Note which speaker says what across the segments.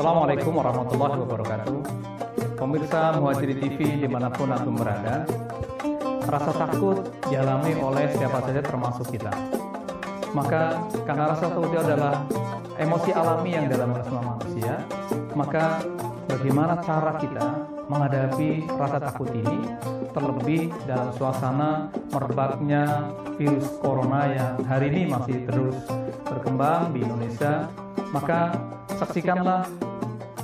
Speaker 1: Assalamualaikum warahmatullahi wabarakatuh. Pemirsa Muhajiri TV di mana pun Antum berada Rasa takut dialami oleh siapa saja termasuk kita. Maka karena rasa takut adalah emosi alami yang dalam semua manusia Maka bagaimana cara kita menghadapi rasa takut ini Terlebih dalam suasana merebaknya virus corona yang hari ini masih terus berkembang di Indonesia. Maka saksikanlah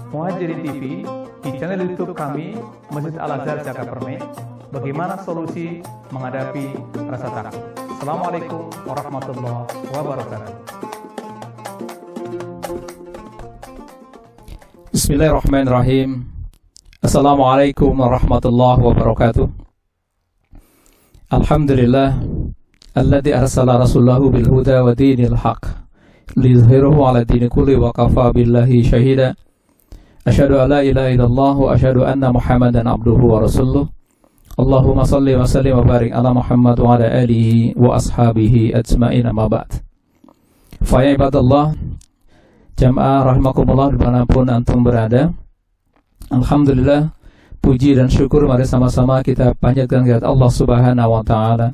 Speaker 1: Muhajirin TV di channel YouTube kami Masjid Al Azhar Jakarta Perme bagaimana solusi menghadapi rasa takut. Assalamualaikum warahmatullahi wabarakatuh.
Speaker 2: Bismillahirrahmanirrahim. Assalamualaikum warahmatullahi wabarakatuh. Alhamdulillah alladzi arsala rasulahu bil huda wa dinil haqq liyuzhirahu ala dini kulli wa kafa billahi syahida. Asyhadu an la ilaha illallah wa asyhadu anna Muhammadan abduhu wa rasuluh. Allahumma salli wa sallim wa barik ala Muhammad wa ala alihi wa ashabihi ajma'in amma ba'd. Fa ya ibadallah, Jamaah rahimakumullah di mana pun antum berada Alhamdulillah Puji dan syukur mari sama-sama kita panjatkan kepada Allah subhanahu wa ta'ala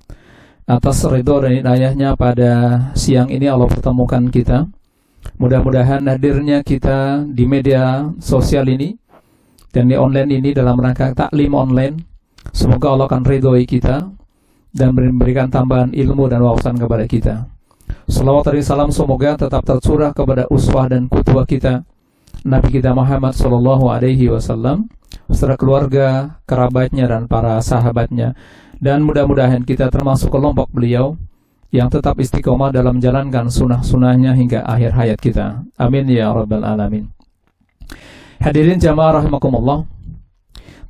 Speaker 2: Atas ridho dan inayahnya pada siang ini Allah pertemukan kita Mudah-mudahan hadirnya kita di media sosial ini Dan di online ini dalam rangka taklim online. Semoga Allah akan ridhoi kita Dan memberikan tambahan ilmu dan wawasan kepada kita. Salawat dan salam semoga tetap tercurah kepada uswah dan kutuah kita Nabi kita Muhammad Sallallahu Alaihi Wasallam beserta keluarga, kerabatnya dan para sahabatnya. Dan mudah-mudahan kita termasuk kelompok beliau yang tetap istiqomah dalam menjalankan sunnah-sunnahnya hingga akhir hayat kita. Amin ya rabbal alamin. Hadirin jamaah rahimakumullah.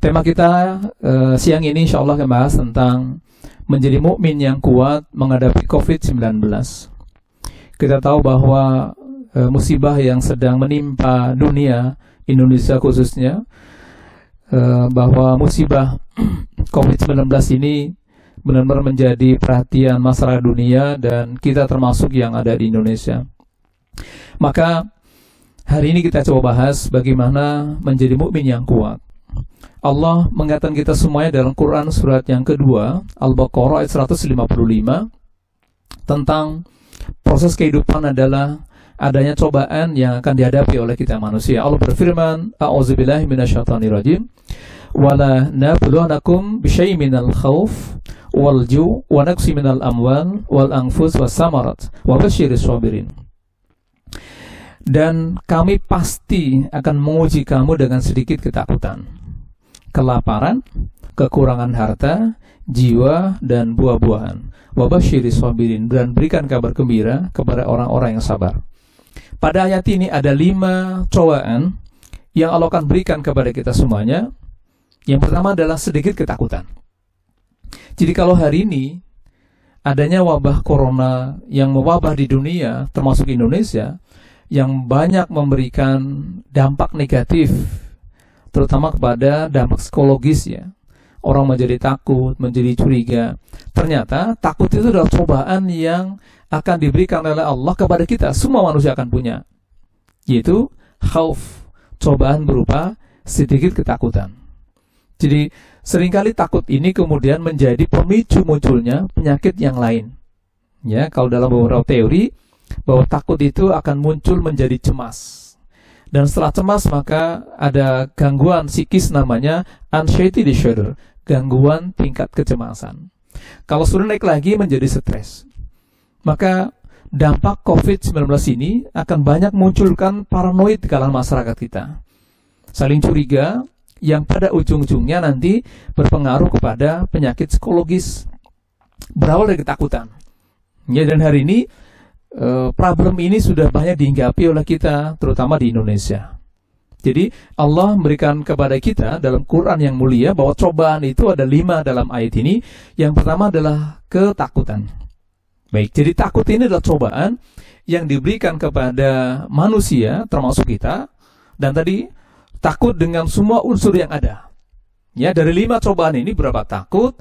Speaker 2: Tema kita uh, siang ini insya Allah akan bahas tentang menjadi mukmin yang kuat menghadapi COVID-19 kita tahu bahwa e, musibah yang sedang menimpa dunia Indonesia khususnya e, bahwa musibah COVID-19 ini benar-benar menjadi perhatian masyarakat dunia dan kita termasuk yang ada di Indonesia. Maka hari ini kita coba bahas bagaimana menjadi mukmin yang kuat. Allah mengatakan kita semuanya dalam Quran surat yang kedua Al-Baqarah ayat 155 tentang proses kehidupan adalah adanya cobaan yang akan dihadapi oleh kita manusia. Allah berfirman, "A'udzubillahi minasyaitonirrajim. Wala nabluwannakum bisyai'in minal khauf wal ju' wa naqsi minal amwal wal anfus was samarat wa basyiris sabirin." Dan kami pasti akan menguji kamu dengan sedikit ketakutan, kelaparan, kekurangan harta, jiwa, dan buah-buahan wabashiri sabirin dan berikan kabar gembira kepada orang-orang yang sabar. Pada ayat ini ada lima cobaan yang Allah akan berikan kepada kita semuanya. Yang pertama adalah sedikit ketakutan. Jadi kalau hari ini adanya wabah corona yang mewabah di dunia, termasuk Indonesia, yang banyak memberikan dampak negatif, terutama kepada dampak psikologis ya, orang menjadi takut, menjadi curiga. Ternyata takut itu adalah cobaan yang akan diberikan oleh Allah kepada kita. Semua manusia akan punya. Yaitu khauf, cobaan berupa sedikit ketakutan. Jadi sering kali takut ini kemudian menjadi pemicu munculnya penyakit yang lain. Ya, kalau dalam beberapa teori bahwa takut itu akan muncul menjadi cemas. Dan setelah cemas maka ada gangguan psikis namanya anxiety disorder gangguan tingkat kecemasan. Kalau sudah naik lagi menjadi stres, maka dampak COVID-19 ini akan banyak munculkan paranoid di kalangan masyarakat kita. Saling curiga yang pada ujung-ujungnya nanti berpengaruh kepada penyakit psikologis berawal dari ketakutan. Ya dan hari ini eh, problem ini sudah banyak dihinggapi oleh kita terutama di Indonesia. Jadi Allah memberikan kepada kita dalam Quran yang mulia bahwa cobaan itu ada lima dalam ayat ini. Yang pertama adalah ketakutan. Baik, jadi takut ini adalah cobaan yang diberikan kepada manusia termasuk kita. Dan tadi takut dengan semua unsur yang ada. Ya, dari lima cobaan ini berapa takut,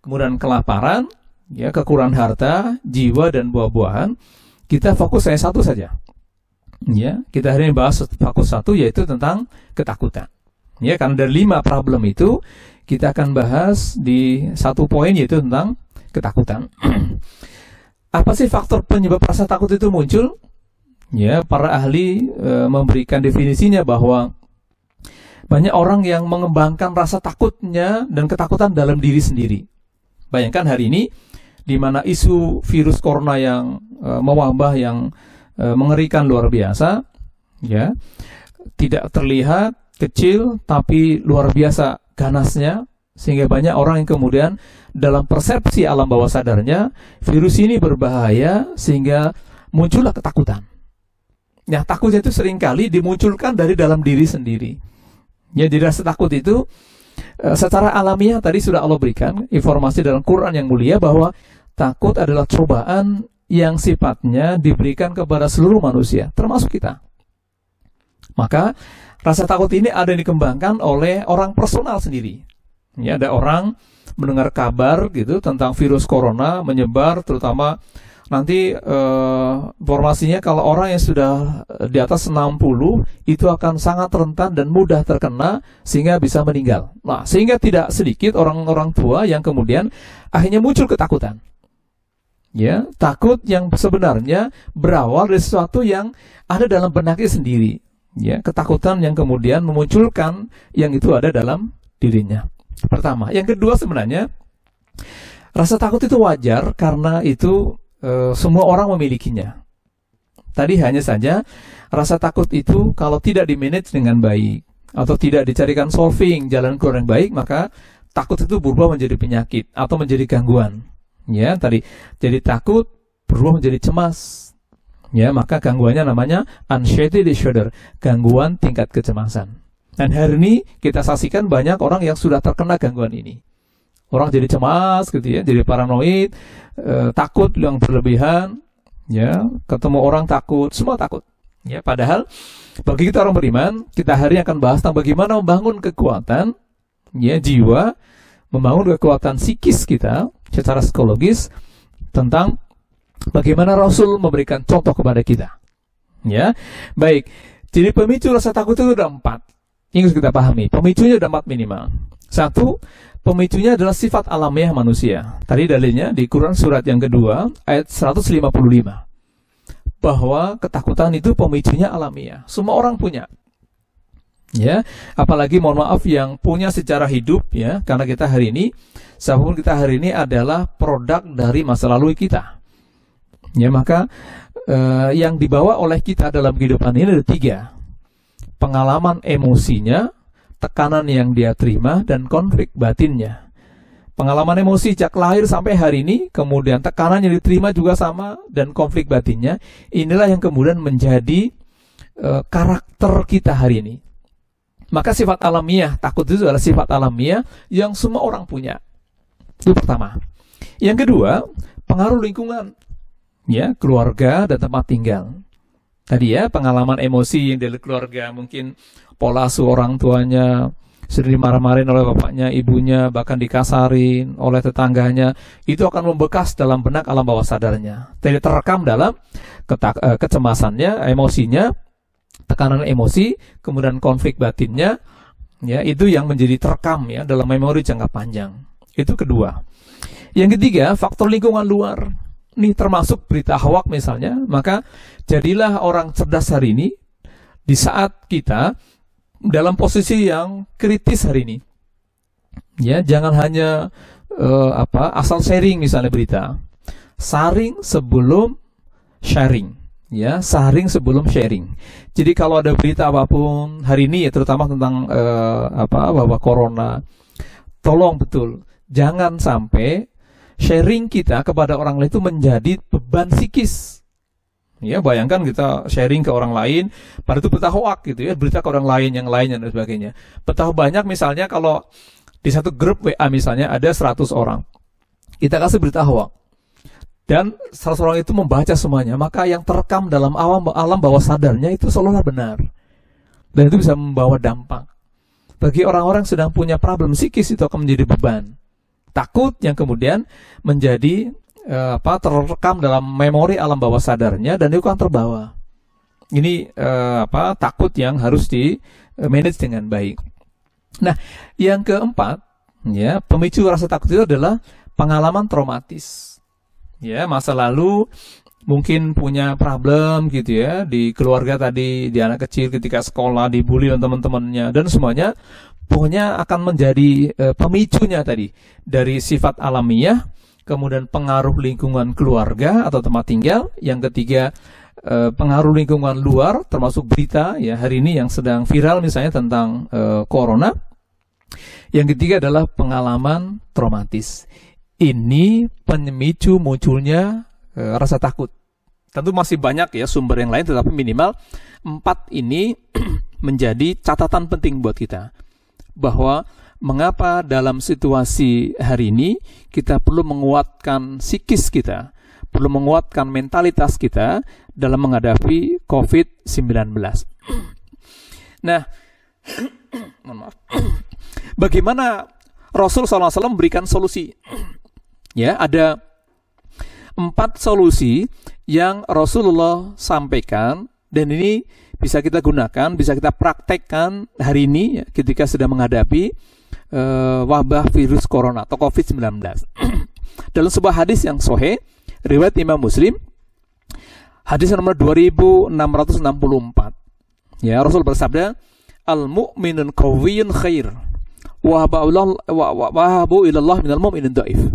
Speaker 2: kemudian kelaparan, ya kekurangan harta, jiwa dan buah-buahan. Kita fokus saya satu saja, Ya, kita hari ini bahas fokus satu yaitu tentang ketakutan. Ya, karena dari lima problem itu kita akan bahas di satu poin yaitu tentang ketakutan. Apa sih faktor penyebab rasa takut itu muncul? Ya, para ahli e, memberikan definisinya bahwa banyak orang yang mengembangkan rasa takutnya dan ketakutan dalam diri sendiri. Bayangkan hari ini di mana isu virus corona yang e, mewabah yang e, mengerikan luar biasa, ya, tidak terlihat kecil tapi luar biasa ganasnya sehingga banyak orang yang kemudian dalam persepsi alam bawah sadarnya virus ini berbahaya sehingga muncullah ketakutan. Ya, takutnya itu sering kali dimunculkan dari dalam diri sendiri. Ya, jadi rasa takut itu e, secara alamiah tadi sudah Allah berikan informasi dalam Quran yang mulia bahwa takut adalah cobaan yang sifatnya diberikan kepada seluruh manusia, termasuk kita. Maka rasa takut ini ada yang dikembangkan oleh orang personal sendiri. Ya, ada orang mendengar kabar gitu tentang virus corona menyebar terutama nanti uh, informasinya kalau orang yang sudah di atas 60 itu akan sangat rentan dan mudah terkena sehingga bisa meninggal. Nah, sehingga tidak sedikit orang-orang tua yang kemudian akhirnya muncul ketakutan. Ya, takut yang sebenarnya berawal dari sesuatu yang ada dalam benaknya sendiri. Ya, ketakutan yang kemudian memunculkan yang itu ada dalam dirinya. Pertama, yang kedua sebenarnya rasa takut itu wajar karena itu e, semua orang memilikinya. Tadi hanya saja rasa takut itu kalau tidak dimanage dengan baik atau tidak dicarikan solving jalan keluar yang baik maka takut itu berubah menjadi penyakit atau menjadi gangguan. Ya, tadi jadi takut berubah menjadi cemas. Ya, maka gangguannya namanya anxiety disorder, gangguan tingkat kecemasan. Dan hari ini kita saksikan banyak orang yang sudah terkena gangguan ini. Orang jadi cemas gitu ya, jadi paranoid, e, takut yang berlebihan, ya, ketemu orang takut, semua takut. Ya, padahal bagi kita orang beriman, kita hari akan bahas tentang bagaimana membangun kekuatan ya jiwa, membangun kekuatan psikis kita secara psikologis tentang bagaimana Rasul memberikan contoh kepada kita. Ya, baik. Jadi pemicu rasa takut itu ada empat. Harus kita pahami. Pemicunya ada empat minimal. Satu, Pemicunya adalah sifat alamiah manusia. Tadi dalilnya di Quran surat yang kedua ayat 155. Bahwa ketakutan itu pemicunya alamiah. Semua orang punya. Ya, apalagi mohon maaf yang punya secara hidup ya, karena kita hari ini siapa pun kita hari ini adalah produk dari masa lalu kita. Ya, maka eh, yang dibawa oleh kita dalam kehidupan ini ada tiga. Pengalaman emosinya, tekanan yang dia terima dan konflik batinnya. Pengalaman emosi sejak lahir sampai hari ini, kemudian tekanan yang diterima juga sama dan konflik batinnya, inilah yang kemudian menjadi e, karakter kita hari ini. Maka sifat alamiah, takut itu adalah sifat alamiah yang semua orang punya. Itu pertama. Yang kedua, pengaruh lingkungan. Ya, keluarga dan tempat tinggal. Tadi ya, pengalaman emosi yang dari keluarga mungkin pola asuh orang tuanya, sering dimarah-marahin oleh bapaknya, ibunya, bahkan dikasarin oleh tetangganya, itu akan membekas dalam benak alam bawah sadarnya. Jadi terekam dalam uh, kecemasannya, emosinya, tekanan emosi, kemudian konflik batinnya, ya itu yang menjadi terekam ya dalam memori jangka panjang. Itu kedua. Yang ketiga, faktor lingkungan luar. Ini termasuk berita hoak misalnya, maka jadilah orang cerdas hari ini di saat kita dalam posisi yang kritis hari ini. Ya, jangan hanya uh, apa asal sharing misalnya berita. Saring sebelum sharing. Ya, saring sebelum sharing. Jadi kalau ada berita apa pun hari ini ya terutama tentang uh, apa bahwa corona, tolong betul jangan sampai sharing kita kepada orang lain itu menjadi beban psikis Ya, bayangkan kita sharing ke orang lain, pada itu berita hoak gitu ya, berita ke orang lain yang lainnya dan sebagainya. Betapa banyak misalnya kalau di satu grup WA misalnya ada 100 orang. Kita kasih berita hoak. Dan 100 orang itu membaca semuanya, maka yang terekam dalam alam, alam bawah sadarnya itu seolah benar. Dan itu bisa membawa dampak. Bagi orang-orang sedang punya problem psikis itu akan menjadi beban. Takut yang kemudian menjadi eh, apa terekam dalam memori alam bawah sadarnya dan itu akan terbawa. Ini uh, apa takut yang harus di manage dengan baik. Nah, yang keempat, ya, pemicu rasa takut itu adalah pengalaman traumatis. Ya, masa lalu mungkin punya problem gitu ya di keluarga tadi, di anak kecil ketika sekolah dibully oleh teman-temannya dan semuanya pokoknya akan menjadi e, pemicunya tadi dari sifat alamiah, kemudian pengaruh lingkungan keluarga atau tempat tinggal, yang ketiga e, pengaruh lingkungan luar termasuk berita ya hari ini yang sedang viral misalnya tentang e, corona. Yang ketiga adalah pengalaman traumatis. Ini pemicu munculnya e, rasa takut. Tentu masih banyak ya sumber yang lain, tetapi minimal empat ini menjadi catatan penting buat kita bahwa mengapa dalam situasi hari ini kita perlu menguatkan psikis kita, perlu menguatkan mentalitas kita dalam menghadapi COVID-19. Nah. Bagaimana Rasul SAW memberikan solusi? Ya, ada empat solusi yang Rasulullah sampaikan dan ini bisa kita gunakan, bisa kita praktekkan hari ini ketika sedang menghadapi uh, wabah virus corona atau COVID-19. Dalam sebuah hadis yang sohe, riwayat Imam Muslim, hadis nomor 2664. Ya, Rasul bersabda, "Al-mu'minun qawiyyun khair, wa habu ilallah minal mu'minin dhaif."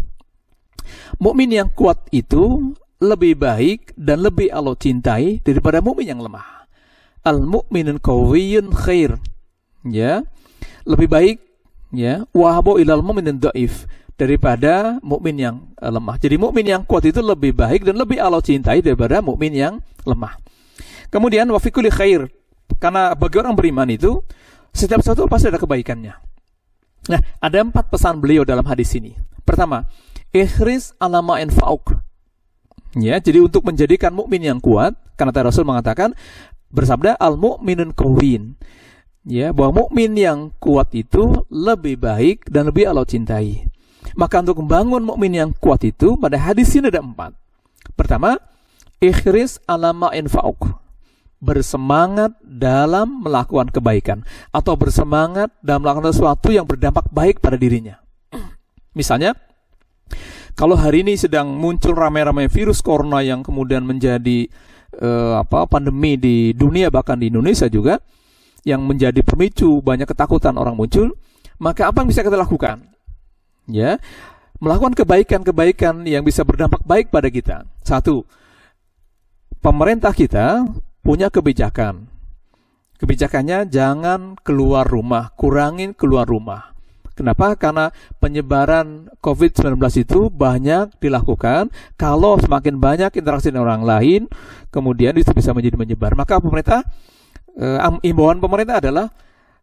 Speaker 2: Mukmin yang kuat itu lebih baik dan lebih Allah cintai daripada mukmin yang lemah. Al mukminun qawiyyun khair. Ya. Lebih baik ya, wahabu ilal mu'minin dhaif daripada mukmin yang uh, lemah. Jadi mukmin yang kuat itu lebih baik dan lebih Allah cintai daripada mukmin yang lemah. Kemudian wa khair. Karena bagi orang beriman itu setiap sesuatu pasti ada kebaikannya. Nah, ada empat pesan beliau dalam hadis ini. Pertama, ikhris alama fauk. Ya, jadi untuk menjadikan mukmin yang kuat, karena Rasul mengatakan bersabda al mukminun kawin. Ya, bahwa mukmin yang kuat itu lebih baik dan lebih Allah cintai. Maka untuk membangun mukmin yang kuat itu pada hadis ini ada empat. Pertama, ikhris alama infauk. Bersemangat dalam melakukan kebaikan atau bersemangat dalam melakukan sesuatu yang berdampak baik pada dirinya. Misalnya, kalau hari ini sedang muncul ramai-ramai virus corona yang kemudian menjadi uh, apa pandemi di dunia bahkan di Indonesia juga yang menjadi pemicu banyak ketakutan orang muncul, maka apa yang bisa kita lakukan? Ya, melakukan kebaikan-kebaikan yang bisa berdampak baik pada kita. Satu, pemerintah kita punya kebijakan. Kebijakannya jangan keluar rumah, kurangin keluar rumah. Kenapa? Karena penyebaran COVID-19 itu banyak dilakukan kalau semakin banyak interaksi dengan orang lain, kemudian itu bisa menjadi menyebar. Maka pemerintah, eh, imbauan pemerintah adalah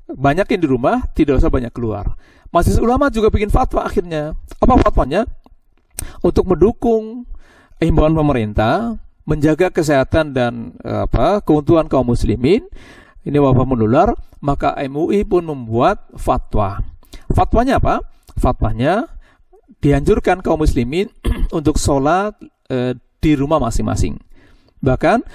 Speaker 2: banyakin di rumah, tidak usah banyak keluar. Majelis ulama juga bikin fatwa akhirnya. Apa fatwanya? Untuk mendukung imbauan pemerintah, menjaga kesehatan dan eh, apa keuntungan kaum muslimin, ini wabah menular, maka MUI pun membuat fatwa Fatwanya apa? Fatwanya dianjurkan kaum muslimin untuk sholat e, di rumah masing-masing. Bahkan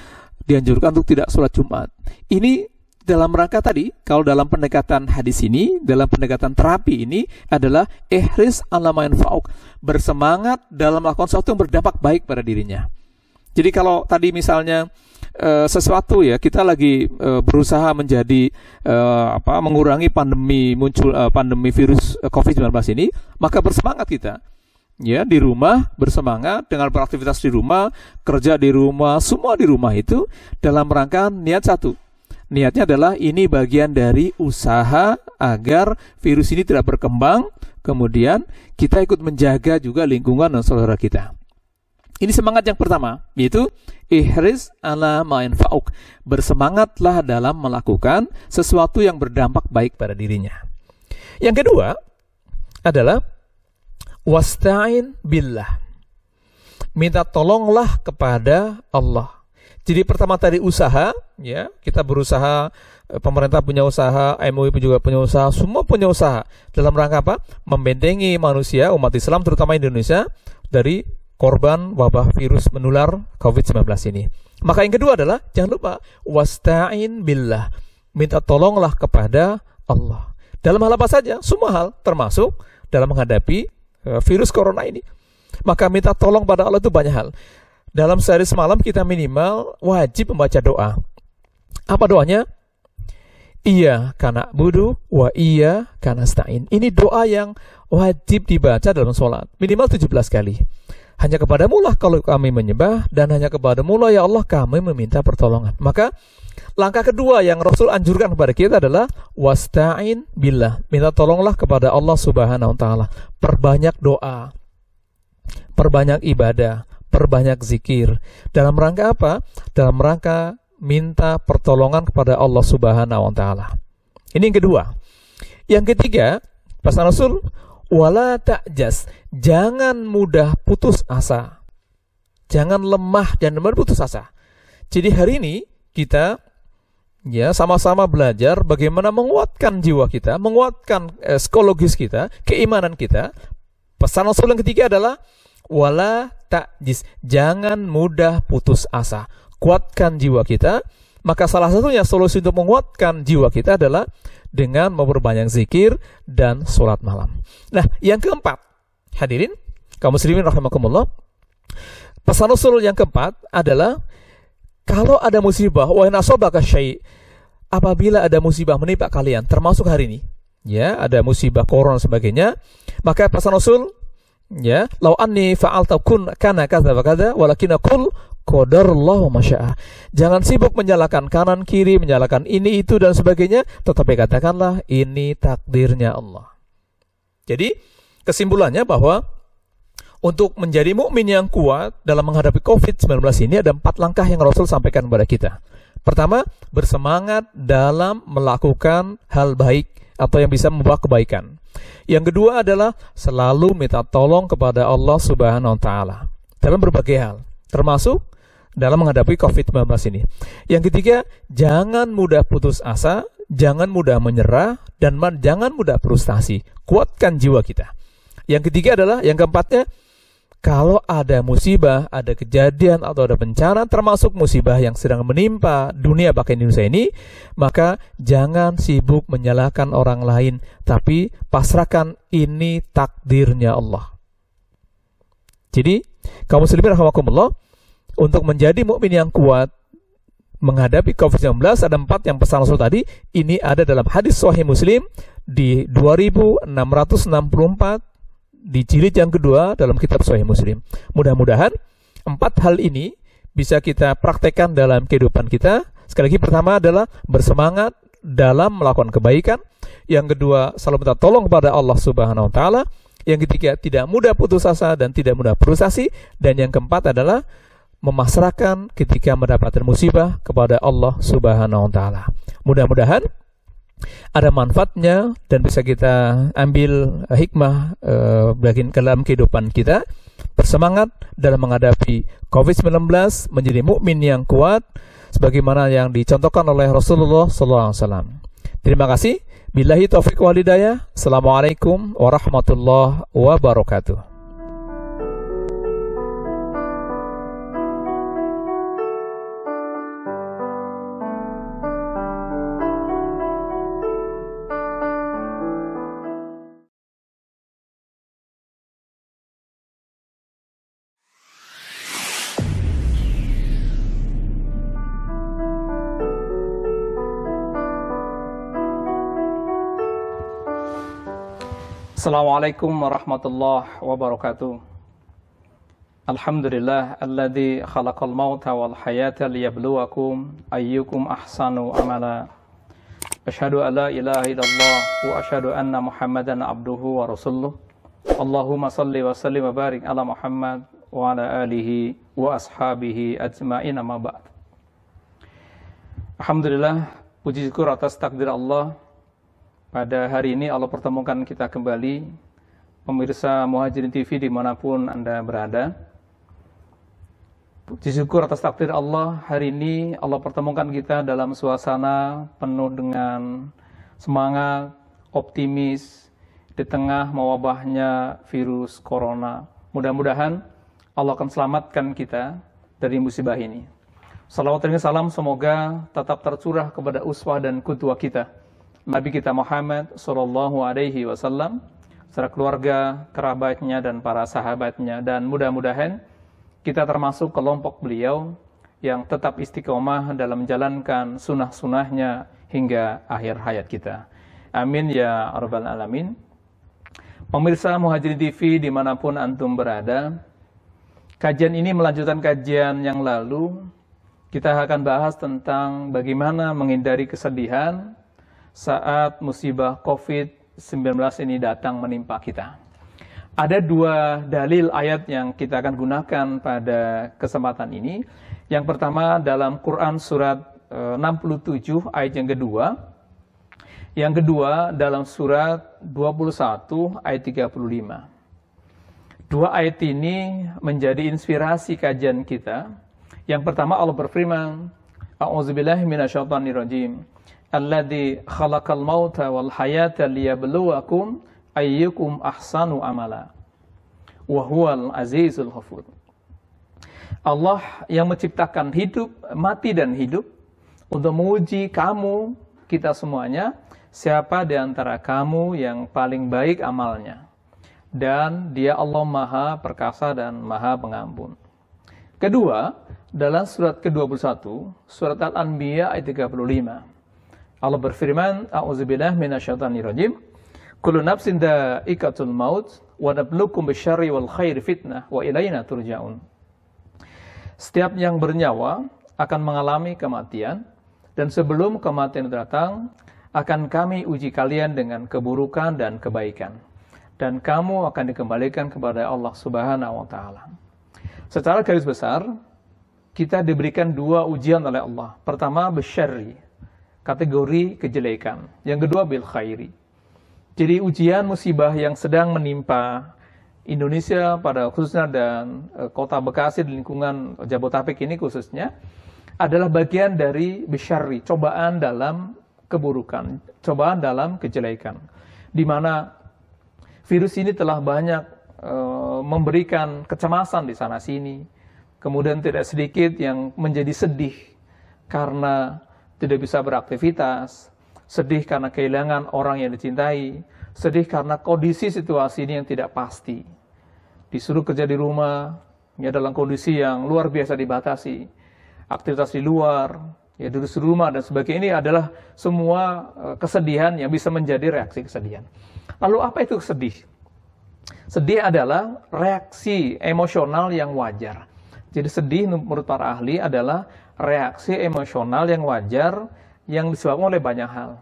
Speaker 2: dianjurkan untuk tidak sholat Jumat. Ini dalam rangka tadi, kalau dalam pendekatan hadis ini, dalam pendekatan terapi ini adalah ihris alamain fauk, bersemangat dalam melakukan sesuatu yang berdampak baik pada dirinya. Jadi kalau tadi misalnya uh, sesuatu ya kita lagi uh, berusaha menjadi uh, apa mengurangi pandemi muncul pandemi virus COVID-19 ini maka bersemangat kita ya di rumah bersemangat dengan beraktivitas di rumah kerja di rumah semua di rumah itu dalam rangka niat satu niatnya adalah ini bagian dari usaha agar virus ini tidak berkembang kemudian kita ikut menjaga juga lingkungan dan saudara kita ini semangat yang pertama, yaitu ihris ala main fauk. Bersemangatlah dalam melakukan sesuatu yang berdampak baik pada dirinya. Yang kedua adalah wasta'in billah. Minta tolonglah kepada Allah. Jadi pertama tadi usaha, ya kita berusaha, eh, pemerintah punya usaha, MUI juga punya usaha, semua punya usaha dalam rangka apa? Membentengi manusia, umat Islam terutama Indonesia dari korban wabah virus menular COVID-19 ini. Maka yang kedua adalah jangan lupa wasta'in billah. Minta tolonglah kepada Allah. Dalam hal apa saja? Semua hal termasuk dalam menghadapi virus corona ini. Maka minta tolong pada Allah itu banyak hal. Dalam sehari semalam kita minimal wajib membaca doa. Apa doanya? Iya karena budu, wa iya karena stain. Ini doa yang wajib dibaca dalam sholat. Minimal 17 kali. Hanya kepadamu lah kalau kami menyembah dan hanya kepadamu lah ya Allah kami meminta pertolongan. Maka langkah kedua yang Rasul anjurkan kepada kita adalah wasta'in billah. Minta tolonglah kepada Allah Subhanahu wa taala. Perbanyak doa. Perbanyak ibadah, perbanyak zikir. Dalam rangka apa? Dalam rangka minta pertolongan kepada Allah Subhanahu wa taala. Ini yang kedua. Yang ketiga, pesan Rasul wala ta'jas, jangan mudah putus asa. Jangan lemah dan berputus asa. Jadi hari ini kita ya sama-sama belajar bagaimana menguatkan jiwa kita, menguatkan eh, psikologis kita, keimanan kita. Pesan Rasul yang ketiga adalah wala ta'jis, jangan mudah putus asa kuatkan jiwa kita, maka salah satunya solusi untuk menguatkan jiwa kita adalah dengan memperbanyak zikir dan sholat malam. Nah, yang keempat, hadirin, kaum muslimin rahimakumullah, pesan Rasul yang keempat adalah kalau ada musibah, wa nasobaka syai' apabila ada musibah menimpa kalian, termasuk hari ini, ya, ada musibah dan sebagainya, maka pesan Rasul ya lau anni fa'alta kun kana kadza wa kadza walakin aqul qadarallahu masya'a jangan sibuk menyalahkan kanan kiri menyalahkan ini itu dan sebagainya tetapi katakanlah ini takdirnya Allah jadi kesimpulannya bahwa untuk menjadi mukmin yang kuat dalam menghadapi COVID-19 ini ada empat langkah yang Rasul sampaikan kepada kita. Pertama, bersemangat dalam melakukan hal baik atau yang bisa membawa kebaikan. Yang kedua adalah selalu minta tolong kepada Allah Subhanahu wa taala dalam berbagai hal, termasuk dalam menghadapi COVID-19 ini. Yang ketiga, jangan mudah putus asa, jangan mudah menyerah, dan jangan mudah frustasi. Kuatkan jiwa kita. Yang ketiga adalah, yang keempatnya, kalau ada musibah, ada kejadian atau ada bencana termasuk musibah yang sedang menimpa dunia bahkan Indonesia ini, maka jangan sibuk menyalahkan orang lain, tapi pasrahkan ini takdirnya Allah. Jadi, kaum muslimin rahimakumullah, untuk menjadi mukmin yang kuat menghadapi COVID-19 ada empat yang pesan Rasul tadi, ini ada dalam hadis Sahih Muslim di 2664 di jilid yang kedua dalam kitab Sahih Muslim. Mudah-mudahan empat hal ini bisa kita praktekkan dalam kehidupan kita. Sekali lagi pertama adalah bersemangat dalam melakukan kebaikan. Yang kedua, selalu minta tolong kepada Allah Subhanahu wa taala. Yang ketiga, tidak mudah putus asa dan tidak mudah frustasi dan yang keempat adalah memasrahkan ketika mendapatkan musibah kepada Allah Subhanahu wa taala. Mudah-mudahan ada manfaatnya dan bisa kita ambil hikmah uh, dalam kehidupan kita bersemangat dalam menghadapi COVID-19 menjadi mukmin yang kuat sebagaimana yang dicontohkan oleh Rasulullah SAW. Terima kasih. Billahi taufiq walidayah. Assalamualaikum warahmatullahi wabarakatuh.
Speaker 1: Assalamualaikum warahmatullahi wabarakatuh. Alhamdulillah alladzi khalaqal mauta wal hayata liyabluwakum ayyukum ahsanu amala. Asyhadu an la ilaha illallah wa asyhadu anna Muhammadan abduhu wa rasuluh. Allahumma salli wa sallim wa barik ala Muhammad wa ala alihi wa ashabihi ajma'in amma ba'd. Alhamdulillah puji syukur atas takdir Allah pada hari ini Allah pertemukan kita kembali, pemirsa Muhajirin TV di mana pun Anda berada. Puji syukur atas takdir Allah, hari ini Allah pertemukan kita dalam suasana penuh dengan semangat, optimis, di tengah mewabahnya virus corona. Mudah-mudahan Allah akan selamatkan kita dari musibah ini. Salawat dan salam semoga tetap tercurah kepada uswah dan kutua kita. Nabi kita Muhammad Sallallahu Alaihi Wasallam, serta keluarga, kerabatnya, dan para sahabatnya. Dan mudah-mudahan kita termasuk kelompok beliau yang tetap istiqomah dalam menjalankan sunnah-sunnahnya hingga akhir hayat kita. Amin ya Rabbal Alamin. Pemirsa Muhajirin TV di mana pun Antum berada, kajian ini melanjutkan kajian yang lalu kita akan bahas tentang bagaimana menghindari kesedihan saat musibah COVID-19 ini datang menimpa kita. Ada dua dalil ayat yang kita akan gunakan pada kesempatan ini. Yang pertama dalam Quran surat 67 eh, ayat yang kedua. Yang kedua dalam surat 21 ayat 35. Dua ayat ini menjadi inspirasi kajian kita yang pertama Allah berfirman, A'udzubillahi minasyaitonirrajim. Alladzi khalaqal mauta wal hayata liyabluwakum ayyukum ahsanu amala. Wa huwal azizul ghafur. Allah yang menciptakan hidup, mati dan hidup untuk menguji kamu, kita semuanya, siapa di antara kamu yang paling baik amalnya. Dan dia Allah maha perkasa dan maha pengampun. Kedua, dalam surat ke-21, surat Al-Anbiya ayat 35. Allah berfirman, A'udzubillah minasyaitonirrajim. Kullu nafsin da'ikatul maut wa nablukum bisyarri wal khair fitnah wa ilayna turja'un. Setiap yang bernyawa akan mengalami kematian dan sebelum kematian datang akan kami uji kalian dengan keburukan dan kebaikan dan kamu akan dikembalikan kepada Allah Subhanahu wa taala. Secara garis besar, kita diberikan dua ujian oleh Allah. Pertama, besyari, kategori kejelekan. Yang kedua, bil khairi. Jadi ujian musibah yang sedang menimpa Indonesia pada khususnya dan e, kota Bekasi di lingkungan Jabotabek ini khususnya adalah bagian dari besyari, cobaan dalam keburukan, cobaan dalam kejelekan. Di mana virus ini telah banyak Eh, memberikan kecemasan di sana sini. Kemudian tidak sedikit yang menjadi sedih karena tidak bisa beraktivitas, sedih karena kehilangan orang yang dicintai, sedih karena kondisi situasi ini yang tidak pasti. Disuruh kerja di rumah, ya dalam kondisi yang luar biasa dibatasi. Aktivitas di luar, ya di rumah dan sebagainya ini adalah semua eh, kesedihan yang bisa menjadi reaksi kesedihan. Lalu apa itu sedih? Sedih adalah reaksi emosional yang wajar. Jadi sedih menurut para ahli adalah reaksi emosional yang wajar yang disebabkan oleh banyak hal.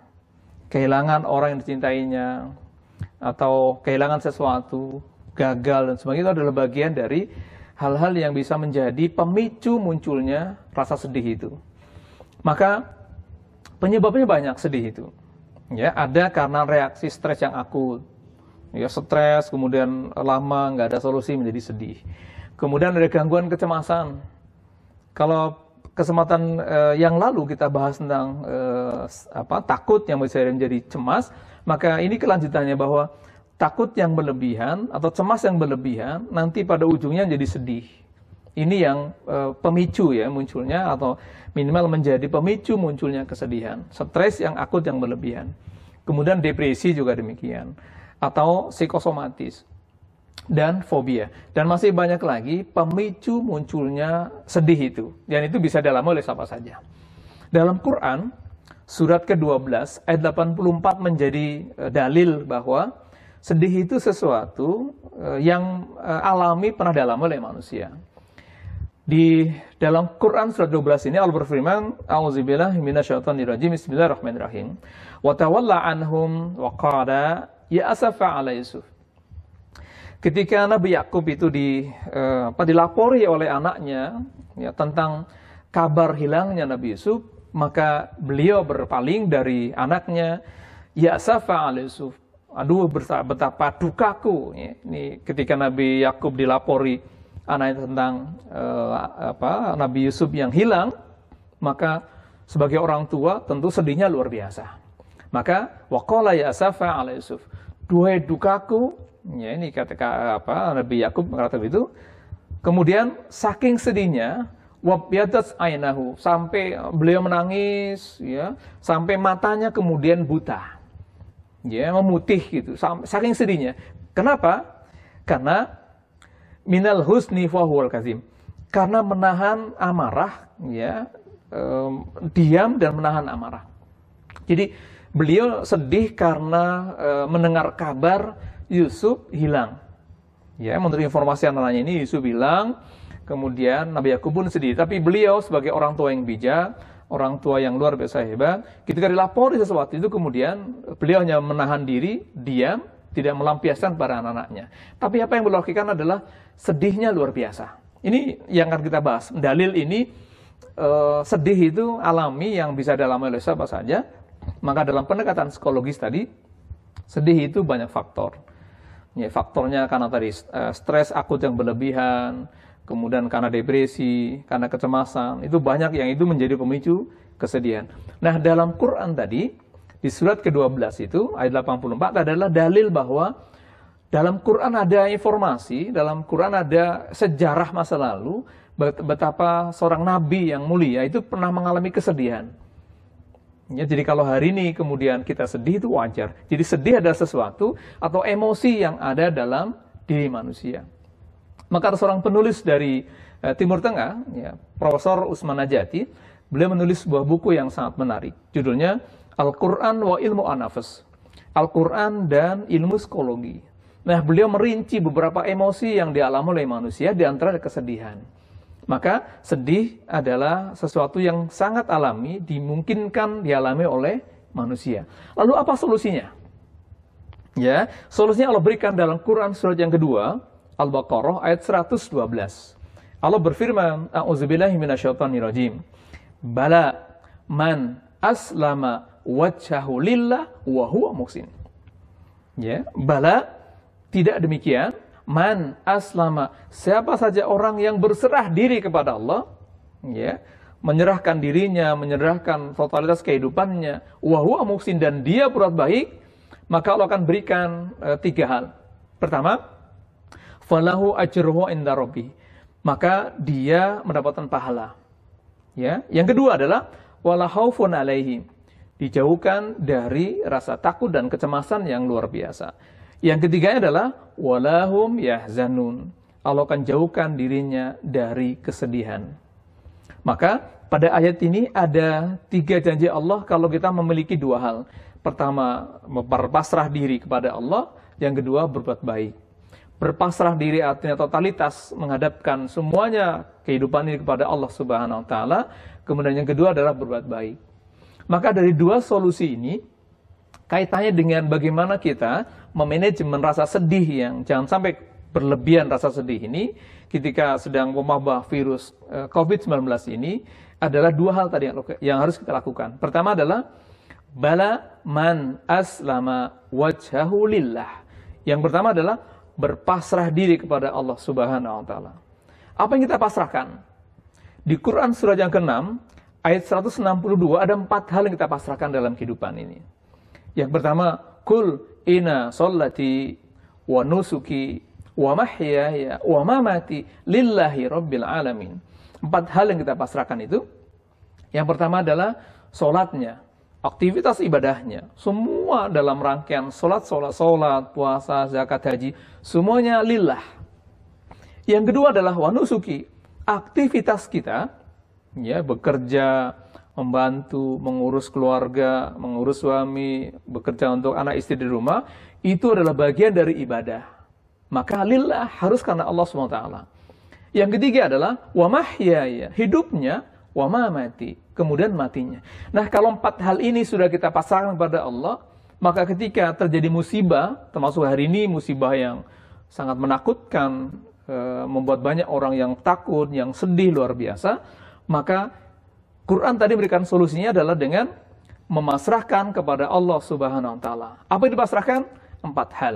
Speaker 1: Kehilangan orang yang dicintainya, atau kehilangan sesuatu, gagal dan sebagainya itu adalah bagian dari hal-hal yang bisa menjadi pemicu munculnya rasa sedih itu. Maka penyebabnya banyak sedih itu. Ya, ada karena reaksi stres yang akut, ya stres, kemudian lama nggak ada solusi menjadi sedih. Kemudian ada gangguan kecemasan. Kalau kesempatan eh, yang lalu kita bahas tentang eh, apa takut yang bisa menjadi cemas, maka ini kelanjutannya bahwa takut yang berlebihan atau cemas yang berlebihan nanti pada ujungnya jadi sedih. Ini yang eh, pemicu ya munculnya atau minimal menjadi pemicu munculnya kesedihan, stres yang akut yang berlebihan. Kemudian depresi juga demikian atau psikosomatis dan fobia. Dan masih banyak lagi pemicu munculnya sedih itu. Dan itu bisa dialami oleh siapa saja. Dalam Quran, surat ke-12 ayat 84 menjadi eh, dalil bahwa sedih itu sesuatu eh, yang eh, alami pernah dialami oleh manusia. Di dalam Quran surat 12 ini Allah berfirman, "A'udzubillahi minasyaitonirrajim. Bismillahirrahmanirrahim. Wa tawalla anhum wa qala ya asafa ala Yusuf. Ketika Nabi Yakub itu di uh, apa dilapori oleh anaknya ya tentang kabar hilangnya Nabi Yusuf, maka beliau berpaling dari anaknya, ya asafa ala Yusuf. Aduh betapa dukaku ya. Ini ketika Nabi Yakub dilapori anaknya tentang uh, apa Nabi Yusuf yang hilang, maka sebagai orang tua tentu sedihnya luar biasa. Maka waqala ya asafa ala Yusuf. Duhai dukaku, ya ini kata apa Nabi Yakub mengatakan itu. Kemudian saking sedihnya,
Speaker 2: wabyadat ainahu sampai beliau menangis ya sampai matanya kemudian buta. Ya memutih gitu. Saking sedihnya. Kenapa? Karena minal husni fahuwal kazim. Karena menahan amarah ya um, diam dan menahan amarah. Jadi beliau sedih karena uh, mendengar kabar Yusuf hilang ya menurut informasi anak-anaknya ini Yusuf hilang Kemudian Nabi Yakub pun sedih. Tapi beliau sebagai orang tua yang bijak, orang tua yang luar biasa hebat, ketika dilapori sesuatu itu kemudian beliau hanya menahan diri, diam, tidak melampiaskan para anak-anaknya. Tapi apa yang beliau lakukan adalah sedihnya luar biasa. Ini yang akan kita bahas. Dalil ini uh, sedih itu alami yang bisa dialami oleh siapa saja. Maka dalam pendekatan psikologis tadi, sedih itu banyak faktor. Ya, faktornya karena tadi uh, stres akut yang berlebihan, kemudian karena depresi, karena kecemasan, itu banyak yang itu menjadi pemicu kesedihan. Nah, dalam Quran tadi, di surat ke-12 itu, ayat 84 adalah dalil bahwa dalam Quran ada informasi, dalam Quran ada sejarah masa lalu, betapa seorang nabi yang mulia itu pernah mengalami kesedihan. Ya, jadi kalau hari ini kemudian kita sedih itu wajar. Jadi sedih adalah sesuatu atau emosi yang ada dalam diri manusia. Maka ada seorang penulis dari uh, Timur Tengah, ya, Profesor Usman Najati, beliau menulis sebuah buku yang sangat menarik. Judulnya Al-Quran wa Ilmu Anafas. Al-Quran dan Ilmu Psikologi. Nah, beliau merinci beberapa emosi yang dialami oleh manusia, di antara kesedihan. Maka sedih adalah sesuatu yang sangat alami, dimungkinkan dialami oleh manusia. Lalu apa solusinya? Ya, solusinya Allah berikan dalam Quran surat yang kedua, Al-Baqarah ayat 112. Allah berfirman, A'udzubillahi minasyaitonirrajim. Bala man aslama wajhahu lillah wa huwa muhsin. Ya, bala tidak demikian. Man aslama siapa saja orang yang berserah diri kepada Allah, ya, menyerahkan dirinya, menyerahkan totalitas kehidupannya, wa huwa muhsin dan dia berbuat baik, maka Allah akan berikan uh, tiga hal. Pertama, falahu ajruhu inda rabbi. Maka dia mendapatkan pahala. Ya. Yang kedua adalah wala khaufun alaihi. Dijauhkan dari rasa takut dan kecemasan yang luar biasa. Yang ketiganya adalah walahum yahzanun. Allah akan jauhkan dirinya dari kesedihan. Maka pada ayat ini ada tiga janji Allah kalau kita memiliki dua hal. Pertama, berpasrah diri kepada Allah. Yang kedua, berbuat baik berpasrah diri artinya totalitas menghadapkan semuanya kehidupan ini kepada Allah Subhanahu wa taala. Kemudian yang kedua adalah berbuat baik. Maka dari dua solusi ini kaitannya dengan bagaimana kita memanajemen rasa sedih yang jangan sampai berlebihan rasa sedih ini ketika sedang memabah virus eh, COVID-19 ini adalah dua hal tadi yang harus kita lakukan. Pertama adalah bala man aslama wajhahu lillah. Yang pertama adalah berpasrah diri kepada Allah Subhanahu wa taala. Apa yang kita pasrahkan? Di Quran surah yang ke-6 ayat 162 ada empat hal yang kita pasrahkan dalam kehidupan ini. Yang pertama, kul ina sholati wa nusuki wa mahyaya wa mamati lillahi rabbil alamin. Empat hal yang kita pasrahkan itu. Yang pertama adalah solatnya, aktivitas ibadahnya, semua dalam rangkaian sholat, sholat, sholat, puasa, zakat, haji, semuanya lillah. Yang kedua adalah wanusuki, aktivitas kita, ya bekerja, membantu, mengurus keluarga, mengurus suami, bekerja untuk anak istri di rumah, itu adalah bagian dari ibadah. Maka lillah harus karena Allah SWT. Yang ketiga adalah wamahyaya, hidupnya wama mati, kemudian matinya. Nah, kalau empat hal ini sudah kita pasangkan kepada Allah, maka ketika terjadi musibah, termasuk hari ini musibah yang sangat menakutkan, e, membuat banyak orang yang takut, yang sedih luar biasa, maka Quran tadi berikan solusinya adalah dengan memasrahkan kepada Allah Subhanahu wa taala. Apa yang dipasrahkan? Empat hal,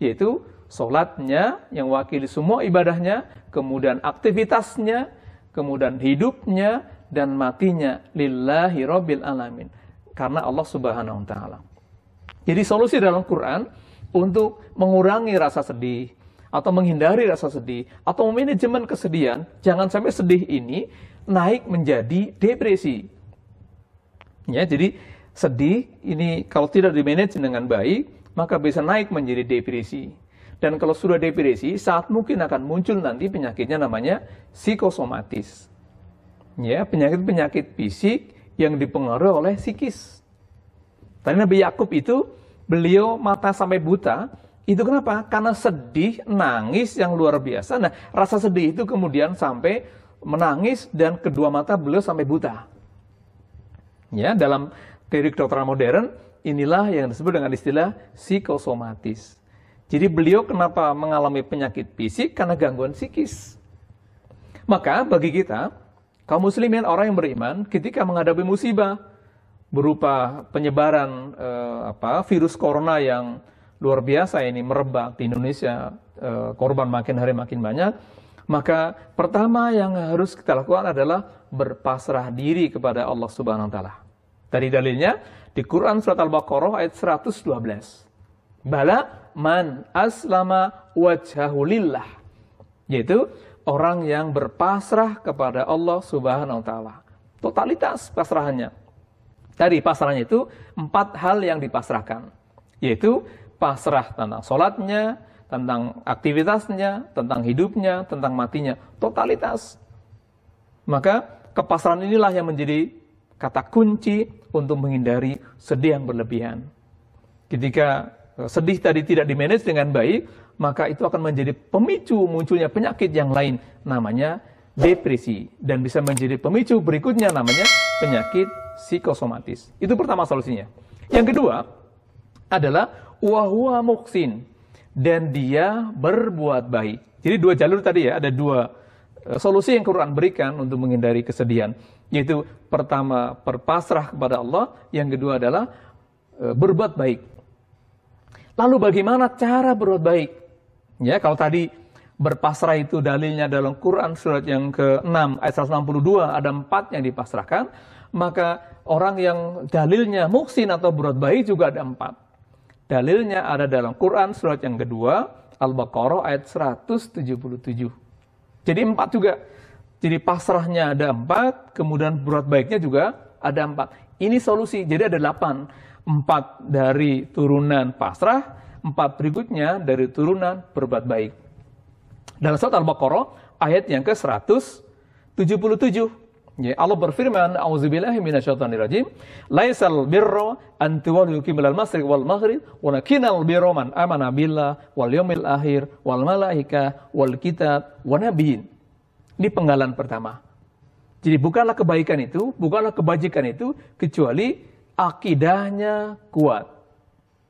Speaker 2: yaitu solatnya yang wakili semua ibadahnya, kemudian aktivitasnya, kemudian hidupnya dan matinya lillahi rabbil alamin karena Allah Subhanahu wa taala. Jadi solusi dalam Quran untuk mengurangi rasa sedih atau menghindari rasa sedih atau manajemen kesedihan, jangan sampai sedih ini naik menjadi depresi. Ya, jadi sedih ini kalau tidak dimanage dengan baik, maka bisa naik menjadi depresi. Dan kalau sudah depresi, saat mungkin akan muncul nanti penyakitnya namanya psikosomatis. Ya, penyakit-penyakit fisik yang dipengaruhi oleh psikis. Tadi Nabi Yakub itu beliau mata sampai buta, itu kenapa? Karena sedih, nangis yang luar biasa. Nah, rasa sedih itu kemudian sampai menangis dan kedua mata beliau sampai buta. Ya, dalam teori kedokteran modern, inilah yang disebut dengan istilah psikosomatis. Jadi beliau kenapa mengalami penyakit fisik? Karena gangguan psikis. Maka bagi kita, kaum muslimin orang yang beriman, ketika menghadapi musibah, berupa penyebaran eh, apa virus corona yang luar biasa ini merebak di Indonesia, eh, korban makin hari makin banyak, maka pertama yang harus kita lakukan adalah berpasrah diri kepada Allah Subhanahu wa taala. Dari dalilnya di Quran surat Al-Baqarah ayat 112. Bala man aslama wajhahu lillah. Yaitu orang yang berpasrah kepada Allah Subhanahu wa taala. Totalitas pasrahannya. Dari pasrahnya itu empat hal yang dipasrahkan. Yaitu pasrah tentang sholatnya, tentang aktivitasnya, tentang hidupnya, tentang matinya. Totalitas. Maka kepasrahan inilah yang menjadi kata kunci untuk menghindari sedih yang berlebihan. Ketika eh, sedih tadi tidak dimanage dengan baik, maka itu akan menjadi pemicu munculnya penyakit yang lain, namanya depresi. Dan bisa menjadi pemicu berikutnya namanya penyakit psikosomatis. Itu pertama solusinya. Yang kedua adalah wahwa muksin dan dia berbuat baik. Jadi dua jalur tadi ya, ada dua eh, solusi yang Quran berikan untuk menghindari kesedihan. Yaitu pertama berpasrah kepada Allah, yang kedua adalah e, berbuat baik. Lalu bagaimana cara berbuat baik? Ya, kalau tadi berpasrah itu dalilnya dalam Quran surat yang ke-6 ayat 162 ada empat yang dipasrahkan, maka orang yang dalilnya muksin atau berbuat baik juga ada empat. Dalilnya ada dalam Quran surat yang kedua Al-Baqarah ayat 177. Jadi empat juga. Jadi pasrahnya ada empat, kemudian berbuat baiknya juga ada empat. Ini solusi, jadi ada delapan. Empat dari turunan pasrah, empat berikutnya dari turunan berbuat baik. Dalam surat Al-Baqarah, ayat yang ke-177. Ya, Allah berfirman, "A'udzubillahi minasyaitonirrajim. Laisal birra an tuwallu qiblal masyriq wal maghrib, walakinnal birra man amana billah wal yawmil akhir wal malaika wal kitab wan nabiyyin." Ini penggalan pertama. Jadi bukanlah kebaikan itu, bukanlah kebajikan itu, kecuali akidahnya kuat.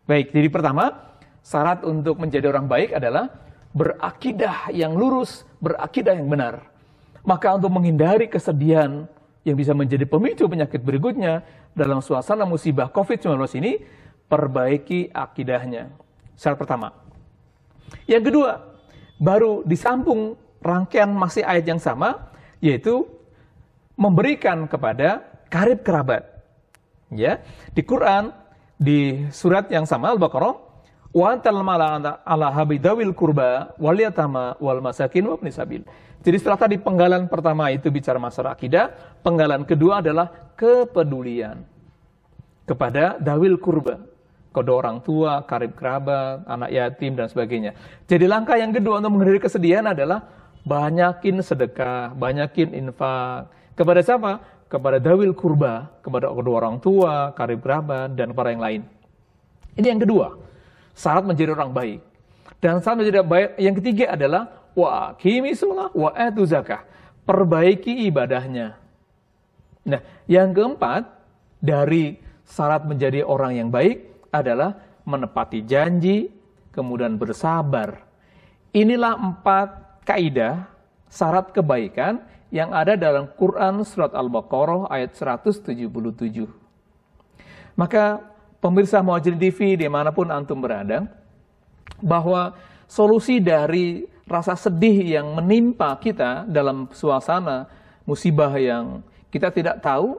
Speaker 2: Baik, jadi pertama, syarat untuk menjadi orang baik adalah berakidah yang lurus, berakidah yang benar. Maka untuk menghindari kesedihan yang bisa menjadi pemicu penyakit berikutnya dalam suasana musibah COVID-19 ini, perbaiki akidahnya. Syarat pertama. Yang kedua, baru disambung rangkaian masih ayat yang sama, yaitu memberikan kepada karib kerabat. Ya, di Quran di surat yang sama Al-Baqarah, wa antal mala ala habidawil kurba wal yatama wal masakin wa sabil. Jadi setelah tadi penggalan pertama itu bicara masalah akidah, penggalan kedua adalah kepedulian kepada dawil kurba, kedua orang tua, karib kerabat, anak yatim dan sebagainya. Jadi langkah yang kedua untuk menghindari kesedihan adalah banyakin sedekah, banyakin infak. Kepada siapa? Kepada dawil kurba, kepada kedua orang tua, karib kerabat, dan para yang lain. Ini yang kedua, syarat menjadi orang baik. Dan syarat menjadi baik yang ketiga adalah wa kimi sholah wa atu zakah. Perbaiki ibadahnya. Nah, yang keempat dari syarat menjadi orang yang baik adalah menepati janji, kemudian bersabar. Inilah empat kaidah syarat kebaikan yang ada dalam Quran surat Al-Baqarah ayat 177. Maka pemirsa Muhajirin TV di mana pun antum berada, bahwa solusi dari rasa sedih yang menimpa kita dalam suasana musibah yang kita tidak tahu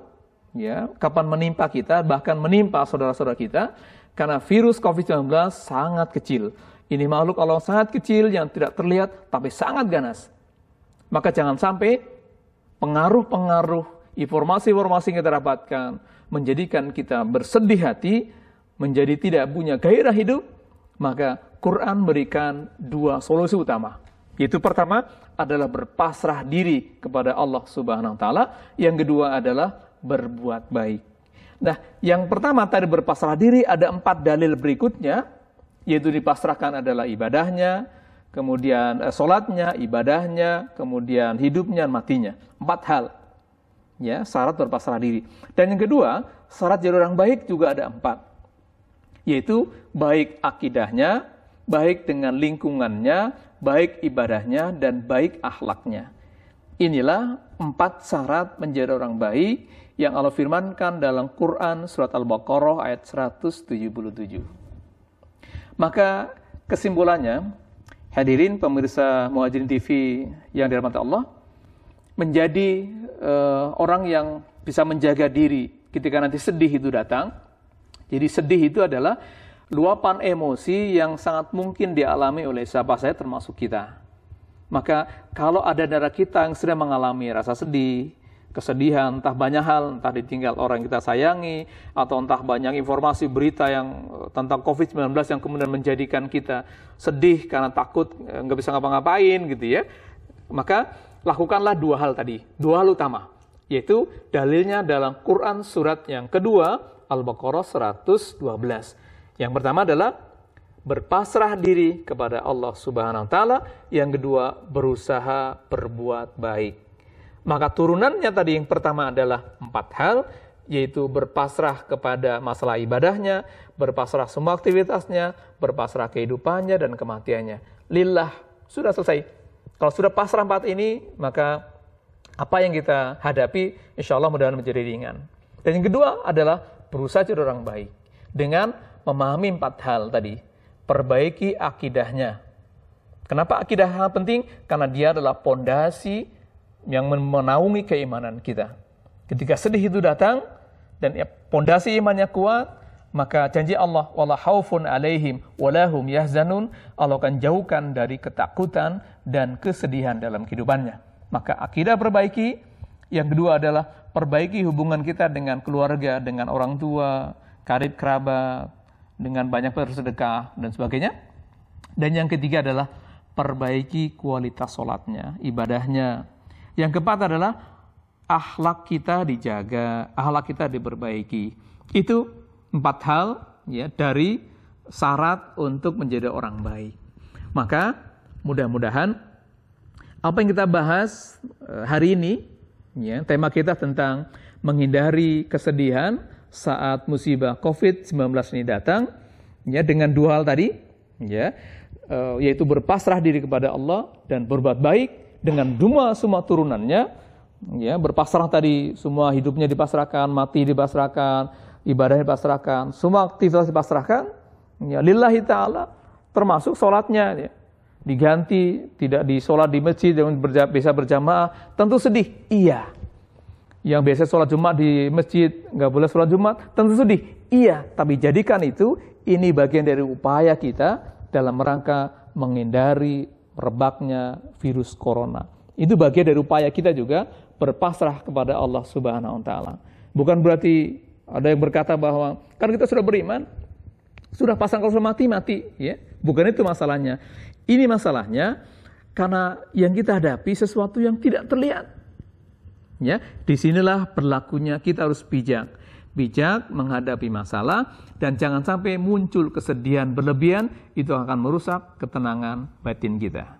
Speaker 2: ya kapan menimpa kita bahkan menimpa saudara-saudara kita karena virus COVID-19 sangat kecil Ini makhluk Allah sangat kecil yang tidak terlihat tapi sangat ganas. Maka jangan sampai pengaruh-pengaruh informasi-informasi yang kita dapatkan menjadikan kita bersedih hati, menjadi tidak punya gairah hidup, maka Quran berikan dua solusi utama. Yaitu pertama adalah berpasrah diri kepada Allah Subhanahu wa taala, yang kedua adalah berbuat baik. Nah, yang pertama tadi berpasrah diri ada empat dalil berikutnya, yaitu dipasrahkan adalah ibadahnya, kemudian eh, sholatnya, ibadahnya, kemudian hidupnya, matinya. Empat hal. Ya, syarat berpasrah diri. Dan yang kedua, syarat jadi orang baik juga ada empat. Yaitu baik akidahnya, baik dengan lingkungannya, baik ibadahnya, dan baik akhlaknya. Inilah empat syarat menjadi orang baik yang Allah firmankan dalam Quran surat Al-Baqarah ayat 177. Maka kesimpulannya, hadirin pemirsa Muhajirin TV yang dirahmati Allah, menjadi uh, orang yang bisa menjaga diri ketika nanti sedih itu datang. Jadi sedih itu adalah luapan emosi yang sangat mungkin dialami oleh siapa saja termasuk kita. Maka kalau ada darah kita yang sedang mengalami rasa sedih, kesedihan, entah banyak hal, entah ditinggal orang yang kita sayangi, atau entah banyak informasi berita yang eh, tentang COVID-19 yang kemudian menjadikan kita sedih karena takut eh, nggak bisa ngapa-ngapain gitu ya. Maka lakukanlah dua hal tadi, dua hal utama, yaitu dalilnya dalam Quran surat yang kedua, Al-Baqarah 112 yang pertama adalah berpasrah diri kepada Allah Subhanahu wa taala, yang kedua berusaha berbuat baik. Maka turunannya tadi yang pertama adalah empat hal, yaitu berpasrah kepada masalah ibadahnya, berpasrah semua aktivitasnya, berpasrah kehidupannya dan kematiannya. Lillah, sudah selesai. Kalau sudah pasrah empat ini, maka apa yang kita hadapi, insya Allah mudah-mudahan menjadi ringan. Dan yang kedua adalah berusaha jadi orang baik. Dengan memahami empat hal tadi. Perbaiki akidahnya. Kenapa akidah sangat penting? Karena dia adalah pondasi yang menaungi keimanan kita. Ketika sedih itu datang dan pondasi imannya kuat, maka janji Allah wala haufun alaihim walahum yahzanun Allah akan jauhkan dari ketakutan dan kesedihan dalam kehidupannya. Maka akidah perbaiki, yang kedua adalah perbaiki hubungan kita dengan keluarga, dengan orang tua, karib kerabat, dengan banyak bersedekah dan sebagainya. Dan yang ketiga adalah perbaiki kualitas sholatnya, ibadahnya. Yang keempat adalah akhlak kita dijaga, akhlak kita diperbaiki. Itu empat hal ya dari syarat untuk menjadi orang baik. Maka mudah-mudahan apa yang kita bahas eh, hari ini, ya, tema kita tentang menghindari kesedihan, saat musibah COVID-19 ini datang, ya dengan dua hal tadi, ya, uh, yaitu berpasrah diri kepada Allah dan berbuat baik dengan dua semua turunannya, ya, berpasrah tadi semua hidupnya dipasrahkan, mati dipasrahkan, ibadah dipasrahkan, semua aktivitas dipasrahkan, ya, lillahi ta'ala, termasuk sholatnya, ya, diganti, tidak di sholat di masjid, dan bisa berjamaah, tentu sedih, iya, yang biasa sholat Jumat di masjid, nggak boleh sholat Jumat, tentu sedih. Iya, tapi jadikan itu, ini bagian dari upaya kita dalam rangka menghindari rebaknya virus corona. Itu bagian dari upaya kita juga berpasrah kepada Allah Subhanahu wa taala. Bukan berarti ada yang berkata bahwa kan kita sudah beriman, sudah pasang kalau sudah mati mati, ya. Bukan itu masalahnya. Ini masalahnya karena yang kita hadapi sesuatu yang tidak terlihat. Ya, di sinilah berlakunya kita harus bijak. Bijak menghadapi masalah dan jangan sampai muncul kesedihan berlebihan itu akan merusak ketenangan batin kita.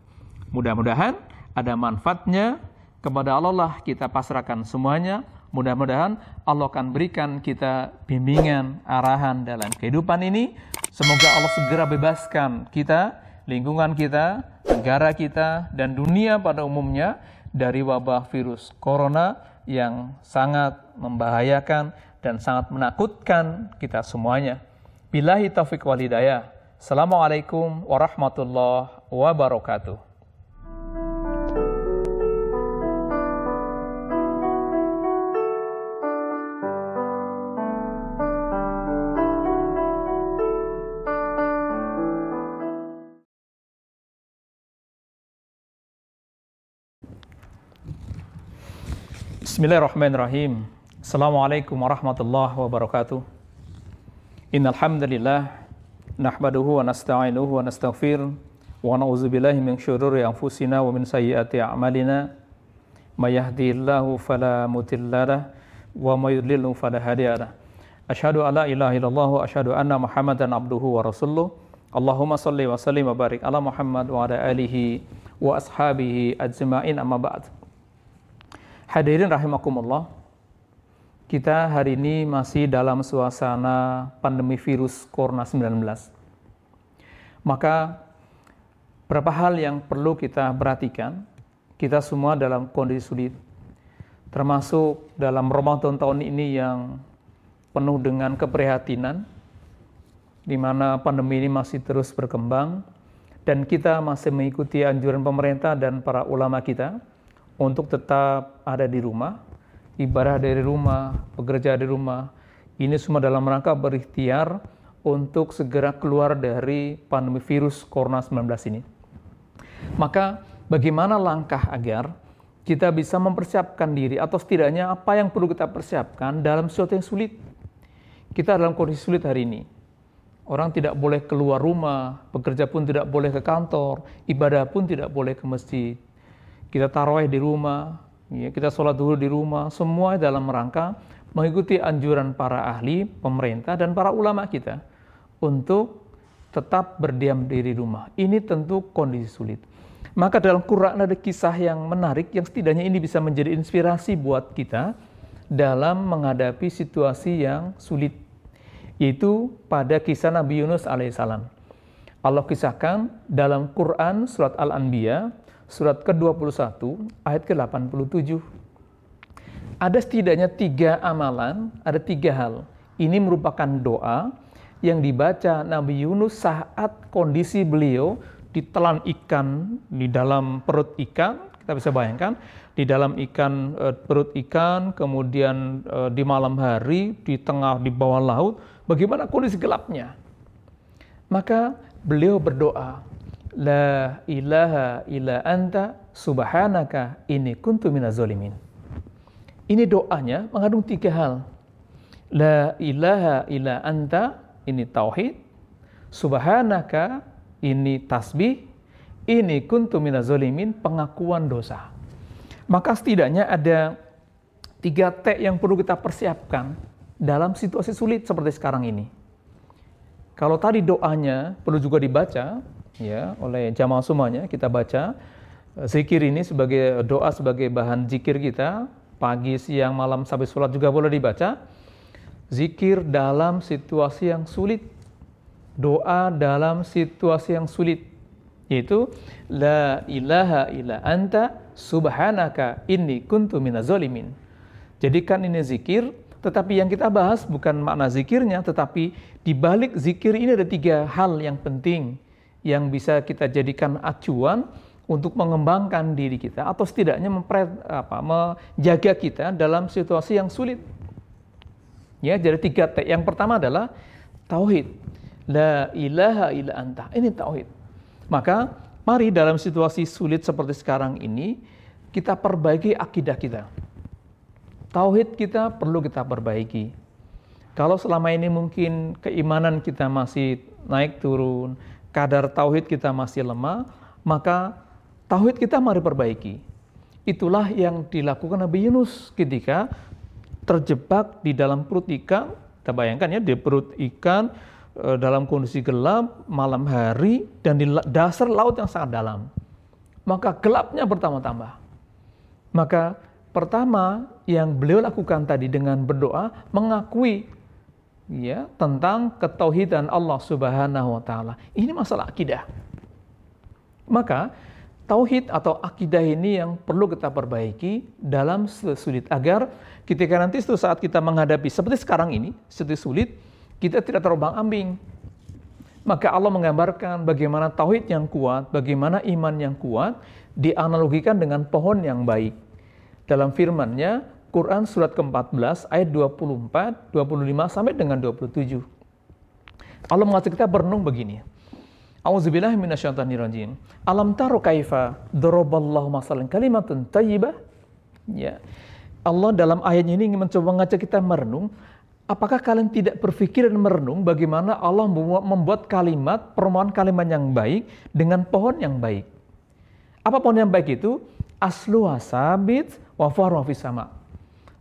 Speaker 2: Mudah-mudahan ada manfaatnya kepada Allah lah kita pasrahkan semuanya. Mudah-mudahan Allah akan berikan kita bimbingan, arahan dalam kehidupan ini. Semoga Allah segera bebaskan kita, lingkungan kita, negara kita, dan dunia pada umumnya dari wabah virus corona yang sangat membahayakan dan sangat menakutkan kita semuanya. Bilahi taufiq walidayah. Assalamualaikum warahmatullahi wabarakatuh.
Speaker 1: Bismillahirrahmanirrahim. Assalamualaikum warahmatullahi wabarakatuh. Innal hamdalillah nahmaduhu wa nasta'inuhu wa nastaghfir wa na'udzu min syururi anfusina wa min sayyiati a'malina. May yahdihillahu fala mudhillalah wa may yudlilhu fala hadiyalah. Asyhadu an la ilaha illallah wa asyhadu anna Muhammadan abduhu wa rasuluh. Allahumma salli wa sallim wa barik ala Muhammad wa ala alihi wa ashabihi ajma'in amma ba'd. Hadirin rahimakumullah. Kita hari ini masih dalam suasana pandemi virus Corona 19. Maka berapa hal yang perlu kita perhatikan. Kita semua dalam kondisi sulit. Termasuk dalam Ramadan tahun ini yang penuh dengan keprihatinan di mana pandemi ini masih terus berkembang dan kita masih mengikuti anjuran pemerintah dan para ulama kita untuk tetap ada di rumah, ibadah dari rumah, bekerja di rumah. Ini semua dalam rangka berikhtiar untuk segera keluar dari pandemi virus Corona 19 ini. Maka bagaimana langkah agar kita bisa mempersiapkan diri atau setidaknya apa yang perlu kita persiapkan dalam sesuatu yang sulit. Kita dalam kondisi sulit hari ini Orang tidak boleh keluar rumah, bekerja pun tidak boleh ke kantor, ibadah pun tidak boleh ke masjid. Kita tarawih di rumah, ya, kita sholat dulu di rumah, semua dalam rangka mengikuti anjuran para ahli, pemerintah, dan para ulama kita untuk tetap berdiam diri di rumah. Ini tentu kondisi sulit. Maka dalam Quran ada kisah yang menarik yang setidaknya ini bisa menjadi inspirasi buat kita dalam menghadapi situasi yang sulit yaitu pada kisah Nabi Yunus alaihissalam. Allah kisahkan dalam Quran surat Al-Anbiya surat ke-21 ayat ke-87. Ada setidaknya tiga amalan, ada tiga hal. Ini merupakan doa yang dibaca Nabi Yunus saat kondisi beliau ditelan ikan di dalam perut ikan, kita bisa bayangkan di dalam ikan eh, perut ikan, kemudian eh, di malam hari di tengah di bawah laut, bagaimana kondisi gelapnya. Maka beliau berdoa, La ilaha illa anta subhanaka ini kuntu minazolimin. Ini doanya mengandung tiga hal. La ilaha illa anta ini tauhid, subhanaka ini tasbih, ini kuntu minazolimin pengakuan dosa. Maka setidaknya ada tiga T yang perlu kita persiapkan dalam situasi sulit seperti sekarang ini. Kalau tadi doanya perlu juga dibaca ya oleh jamaah semuanya kita baca eh, zikir ini sebagai doa sebagai bahan zikir kita pagi, siang, malam sampai sholat juga boleh dibaca. Zikir dalam situasi yang sulit, doa dalam situasi yang sulit, yaitu la ilaha illa anta subhanaka inni kuntu minazolimin. Jadikan ini zikir tetapi yang kita bahas bukan makna zikirnya, tetapi di balik zikir ini ada tiga hal yang penting yang bisa kita jadikan acuan untuk mengembangkan diri kita atau setidaknya mempre, apa, menjaga kita dalam situasi yang sulit. Ya, jadi tiga T. Yang pertama adalah tauhid. La ilaha illa anta. Ini tauhid. Maka mari dalam situasi sulit seperti sekarang ini kita perbaiki akidah kita tauhid kita perlu kita perbaiki. Kalau selama ini mungkin keimanan kita masih naik turun, kadar tauhid kita masih lemah, maka tauhid kita mari perbaiki. Itulah yang dilakukan Nabi Yunus ketika terjebak di dalam perut ikan. Kita bayangkan ya, di perut ikan e, dalam kondisi gelap, malam hari, dan di dasar laut yang sangat dalam. Maka gelapnya bertambah-tambah. Maka pertama yang beliau lakukan tadi dengan berdoa mengakui ya tentang ketauhidan Allah Subhanahu wa taala. Ini masalah akidah. Maka tauhid atau akidah ini yang perlu kita perbaiki dalam sulit agar ketika nanti suatu saat kita menghadapi seperti sekarang ini, seperti sulit, kita tidak terombang-ambing. Maka Allah menggambarkan bagaimana tauhid yang kuat, bagaimana iman yang kuat dianalogikan dengan pohon yang baik. Dalam firman-Nya, Quran surat ke-14 ayat 24, 25 sampai dengan 27. Allah mengatakan kita berenung begini. Auzubillahi minasyaitonirrajim. Alam taro kaifa daraballahu masalan kalimatun thayyibah? Ya. Allah dalam ayatnya ini ingin mencoba mengajak kita merenung, apakah kalian tidak berpikir dan merenung bagaimana Allah membuat kalimat, permohonan kalimat yang baik dengan pohon yang baik? Apa pohon yang baik itu? Aslu asabit wa sama.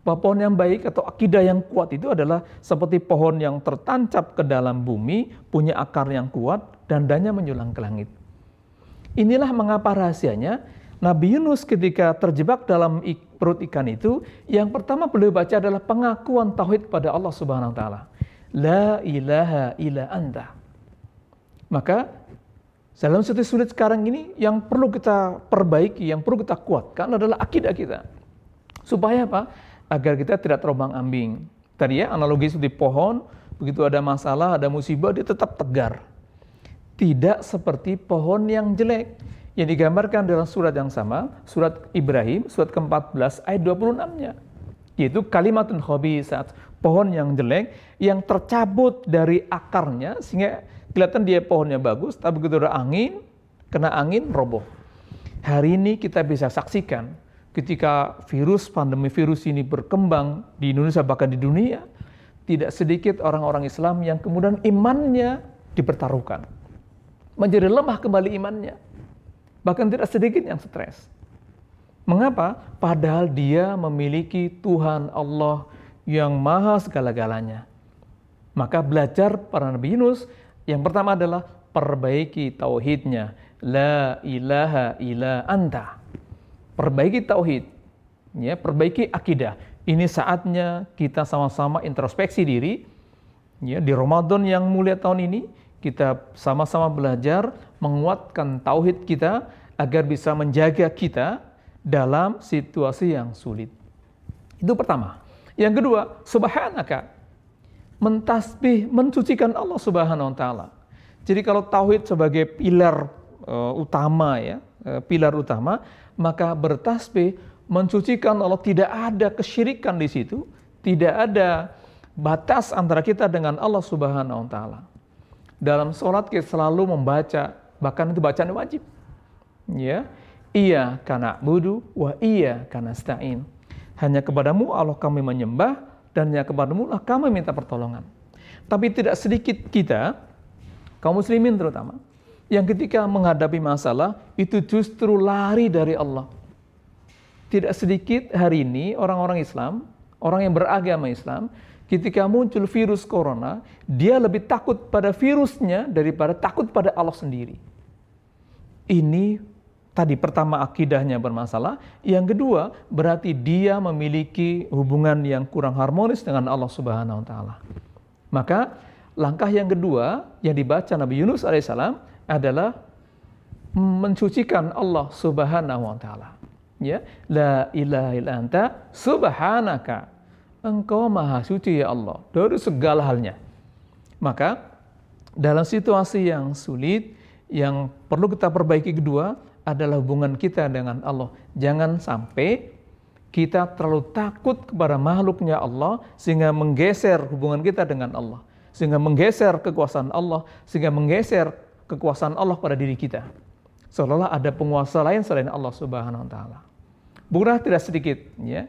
Speaker 1: Bahwa pohon yang baik atau akidah yang kuat itu adalah seperti pohon yang tertancap ke dalam bumi, punya akar yang kuat, dan danya menjulang ke langit. Inilah mengapa rahasianya Nabi Yunus ketika terjebak dalam perut ikan itu, yang pertama beliau baca adalah pengakuan tauhid pada Allah Subhanahu wa taala. La ilaha illa anta. Maka dalam situasi sulit sekarang ini yang perlu kita perbaiki, yang perlu kita kuatkan adalah akidah kita. Supaya apa? Agar kita tidak terombang-ambing. Tadi ya analogi seperti pohon, begitu ada masalah, ada musibah dia tetap tegar. Tidak seperti pohon yang jelek yang digambarkan dalam surat yang sama, surat Ibrahim, surat ke-14 ayat 26-nya. Yaitu kalimatun saat pohon yang jelek yang tercabut dari akarnya sehingga kelihatan dia pohonnya bagus, tapi begitu ada angin, kena angin roboh. Hari ini kita bisa saksikan ketika virus pandemi virus ini berkembang di Indonesia bahkan di dunia, tidak sedikit orang-orang Islam yang kemudian imannya dipertaruhkan. Menjadi lemah kembali imannya Bahkan tidak sedikit yang stres. Mengapa? Padahal dia memiliki Tuhan Allah yang maha segala-galanya. Maka belajar para Nabi Yunus, yang pertama adalah perbaiki tauhidnya. La ilaha illa anta. Perbaiki tauhid. Ya, perbaiki akidah. Ini saatnya kita sama-sama introspeksi diri. Ya, di Ramadan yang mulia tahun ini, kita sama-sama belajar menguatkan tauhid kita agar bisa menjaga kita dalam situasi yang sulit. Itu pertama. Yang kedua, subhanaka. Mentasbih, mensucikan Allah Subhanahu wa taala. Jadi kalau tauhid sebagai pilar uh, utama ya, uh, pilar utama, maka bertasbih mensucikan Allah tidak ada kesyirikan di situ, tidak ada batas antara kita dengan Allah Subhanahu wa taala. Dalam sholat kita selalu membaca, bahkan itu bacaan wajib. Ya, iya karena budu, wa iya karena stain. Hanya kepadamu Allah kami menyembah, dan hanya kepadamu lah kami minta pertolongan. Tapi tidak sedikit kita, kaum muslimin terutama, yang ketika menghadapi masalah, itu justru lari dari Allah. Tidak sedikit hari ini orang-orang Islam, orang yang beragama Islam, ketika muncul virus corona, dia lebih takut pada virusnya daripada takut pada Allah sendiri. Ini tadi pertama akidahnya bermasalah, yang kedua berarti dia memiliki hubungan yang kurang harmonis dengan Allah Subhanahu wa taala. Maka langkah yang kedua yang dibaca Nabi Yunus alaihissalam adalah mensucikan Allah Subhanahu wa taala. Ya, la ilaha illa anta subhanaka. Engkau maha suci ya Allah dari segala halnya. Maka dalam situasi yang sulit yang perlu kita perbaiki kedua adalah hubungan kita dengan Allah. Jangan sampai kita terlalu takut kepada makhluknya Allah sehingga menggeser hubungan kita dengan Allah. Sehingga menggeser kekuasaan Allah, sehingga menggeser kekuasaan Allah pada diri kita. Seolah-olah ada penguasa lain selain Allah Subhanahu wa taala. Bukan tidak sedikit ya.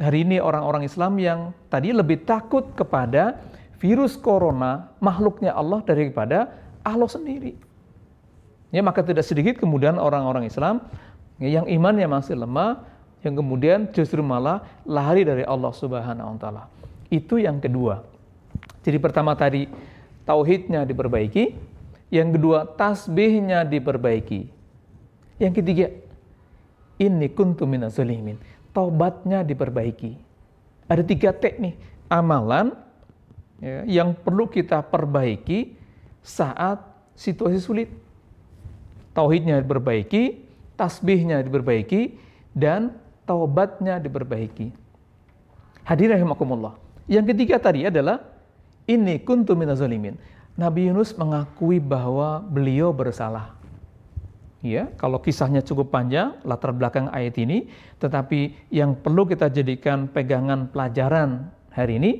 Speaker 1: Hari ini orang-orang Islam yang tadi lebih takut kepada virus corona makhluknya Allah daripada Allah sendiri. Ya, maka tidak sedikit kemudian orang-orang Islam yang imannya masih lemah, yang kemudian justru malah lari dari Allah Subhanahu wa taala. Itu yang kedua. Jadi pertama tadi tauhidnya diperbaiki, yang kedua tasbihnya diperbaiki. Yang ketiga, ini kuntu minazalimin. Taubatnya diperbaiki. Ada tiga teknik amalan ya, yang perlu kita perbaiki saat situasi sulit tauhidnya diperbaiki, tasbihnya diperbaiki, dan taubatnya diperbaiki. Hadirin rahimakumullah. Yang ketiga tadi adalah ini kuntu minazalimin. Nabi Yunus mengakui bahwa beliau bersalah. Ya, kalau kisahnya cukup panjang latar belakang ayat ini, tetapi yang perlu kita jadikan pegangan pelajaran hari ini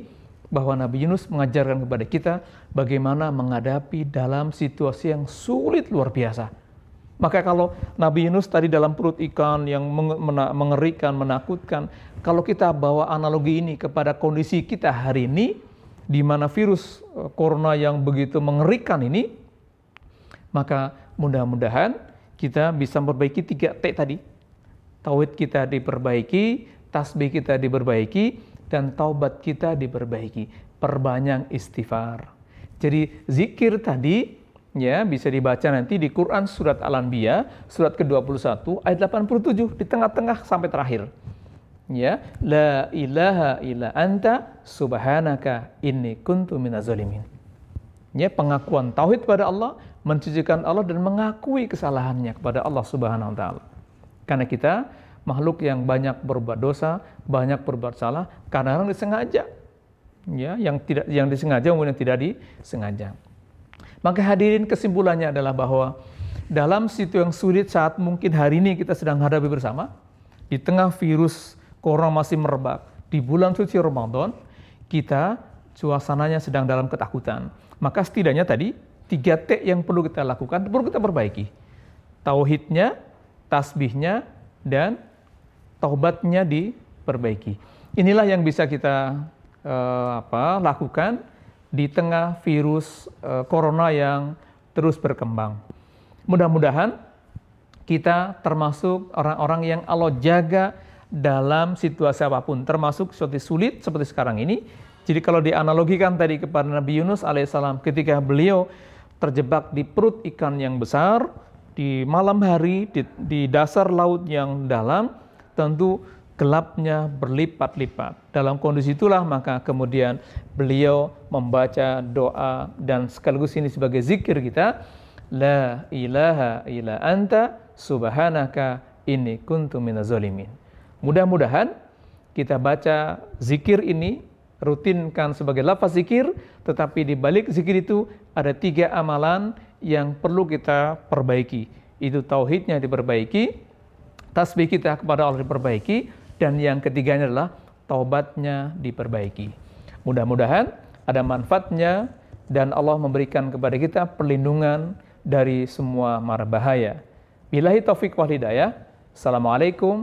Speaker 1: bahwa Nabi Yunus mengajarkan kepada kita bagaimana menghadapi dalam situasi yang sulit luar biasa Maka kalau Nabi Yunus tadi dalam perut ikan yang mengerikan, menakutkan, kalau kita bawa analogi ini kepada kondisi kita hari ini, di mana virus eh, corona yang begitu mengerikan ini, maka mudah-mudahan kita bisa memperbaiki tiga T tadi. Tauhid kita diperbaiki, tasbih kita diperbaiki, dan taubat kita diperbaiki. Perbanyak istighfar. Jadi zikir tadi ya bisa dibaca nanti di Quran surat Al-Anbiya surat ke-21 ayat 87 di tengah-tengah sampai terakhir. Ya, la ilaha illa anta subhanaka inni kuntu minazalimin. Ya, pengakuan tauhid pada Allah, mencucikan Allah dan mengakui kesalahannya kepada Allah Subhanahu wa taala. Karena kita makhluk yang banyak berbuat dosa, banyak berbuat salah karena orang disengaja. Ya, yang tidak yang disengaja kemudian tidak disengaja. Maka hadirin kesimpulannya adalah bahwa dalam situasi yang sulit saat mungkin hari ini kita sedang hadapi bersama, di tengah virus corona masih merebak, di bulan suci Ramadan, kita suasananya sedang dalam ketakutan. Maka setidaknya tadi, tiga T yang perlu kita lakukan, perlu kita perbaiki. Tauhidnya, tasbihnya, dan taubatnya diperbaiki. Inilah yang bisa kita uh, apa, lakukan di tengah virus uh, corona yang terus berkembang. Mudah-mudahan kita termasuk orang-orang yang Allah jaga dalam situasi apa pun, termasuk seperti sulit seperti sekarang ini. Jadi kalau dianalogikan tadi kepada Nabi Yunus alaihissalam ketika beliau terjebak di perut ikan yang besar, di malam hari, di, di dasar laut yang dalam, tentu gelapnya berlipat-lipat. Dalam kondisi itulah maka kemudian beliau membaca doa dan sekaligus ini sebagai zikir kita La ilaha illa anta subhanaka inni kuntu minazolimin. Mudah-mudahan kita baca zikir ini rutinkan sebagai lafaz zikir, tetapi di balik zikir itu ada tiga amalan yang perlu kita perbaiki. Itu tauhidnya diperbaiki, tasbih kita kepada Allah diperbaiki, dan yang ketiganya adalah taubatnya diperbaiki. Mudah-mudahan ada manfaatnya dan Allah memberikan kepada kita perlindungan dari semua mara bahaya. Bilahi taufik wal hidayah. Assalamualaikum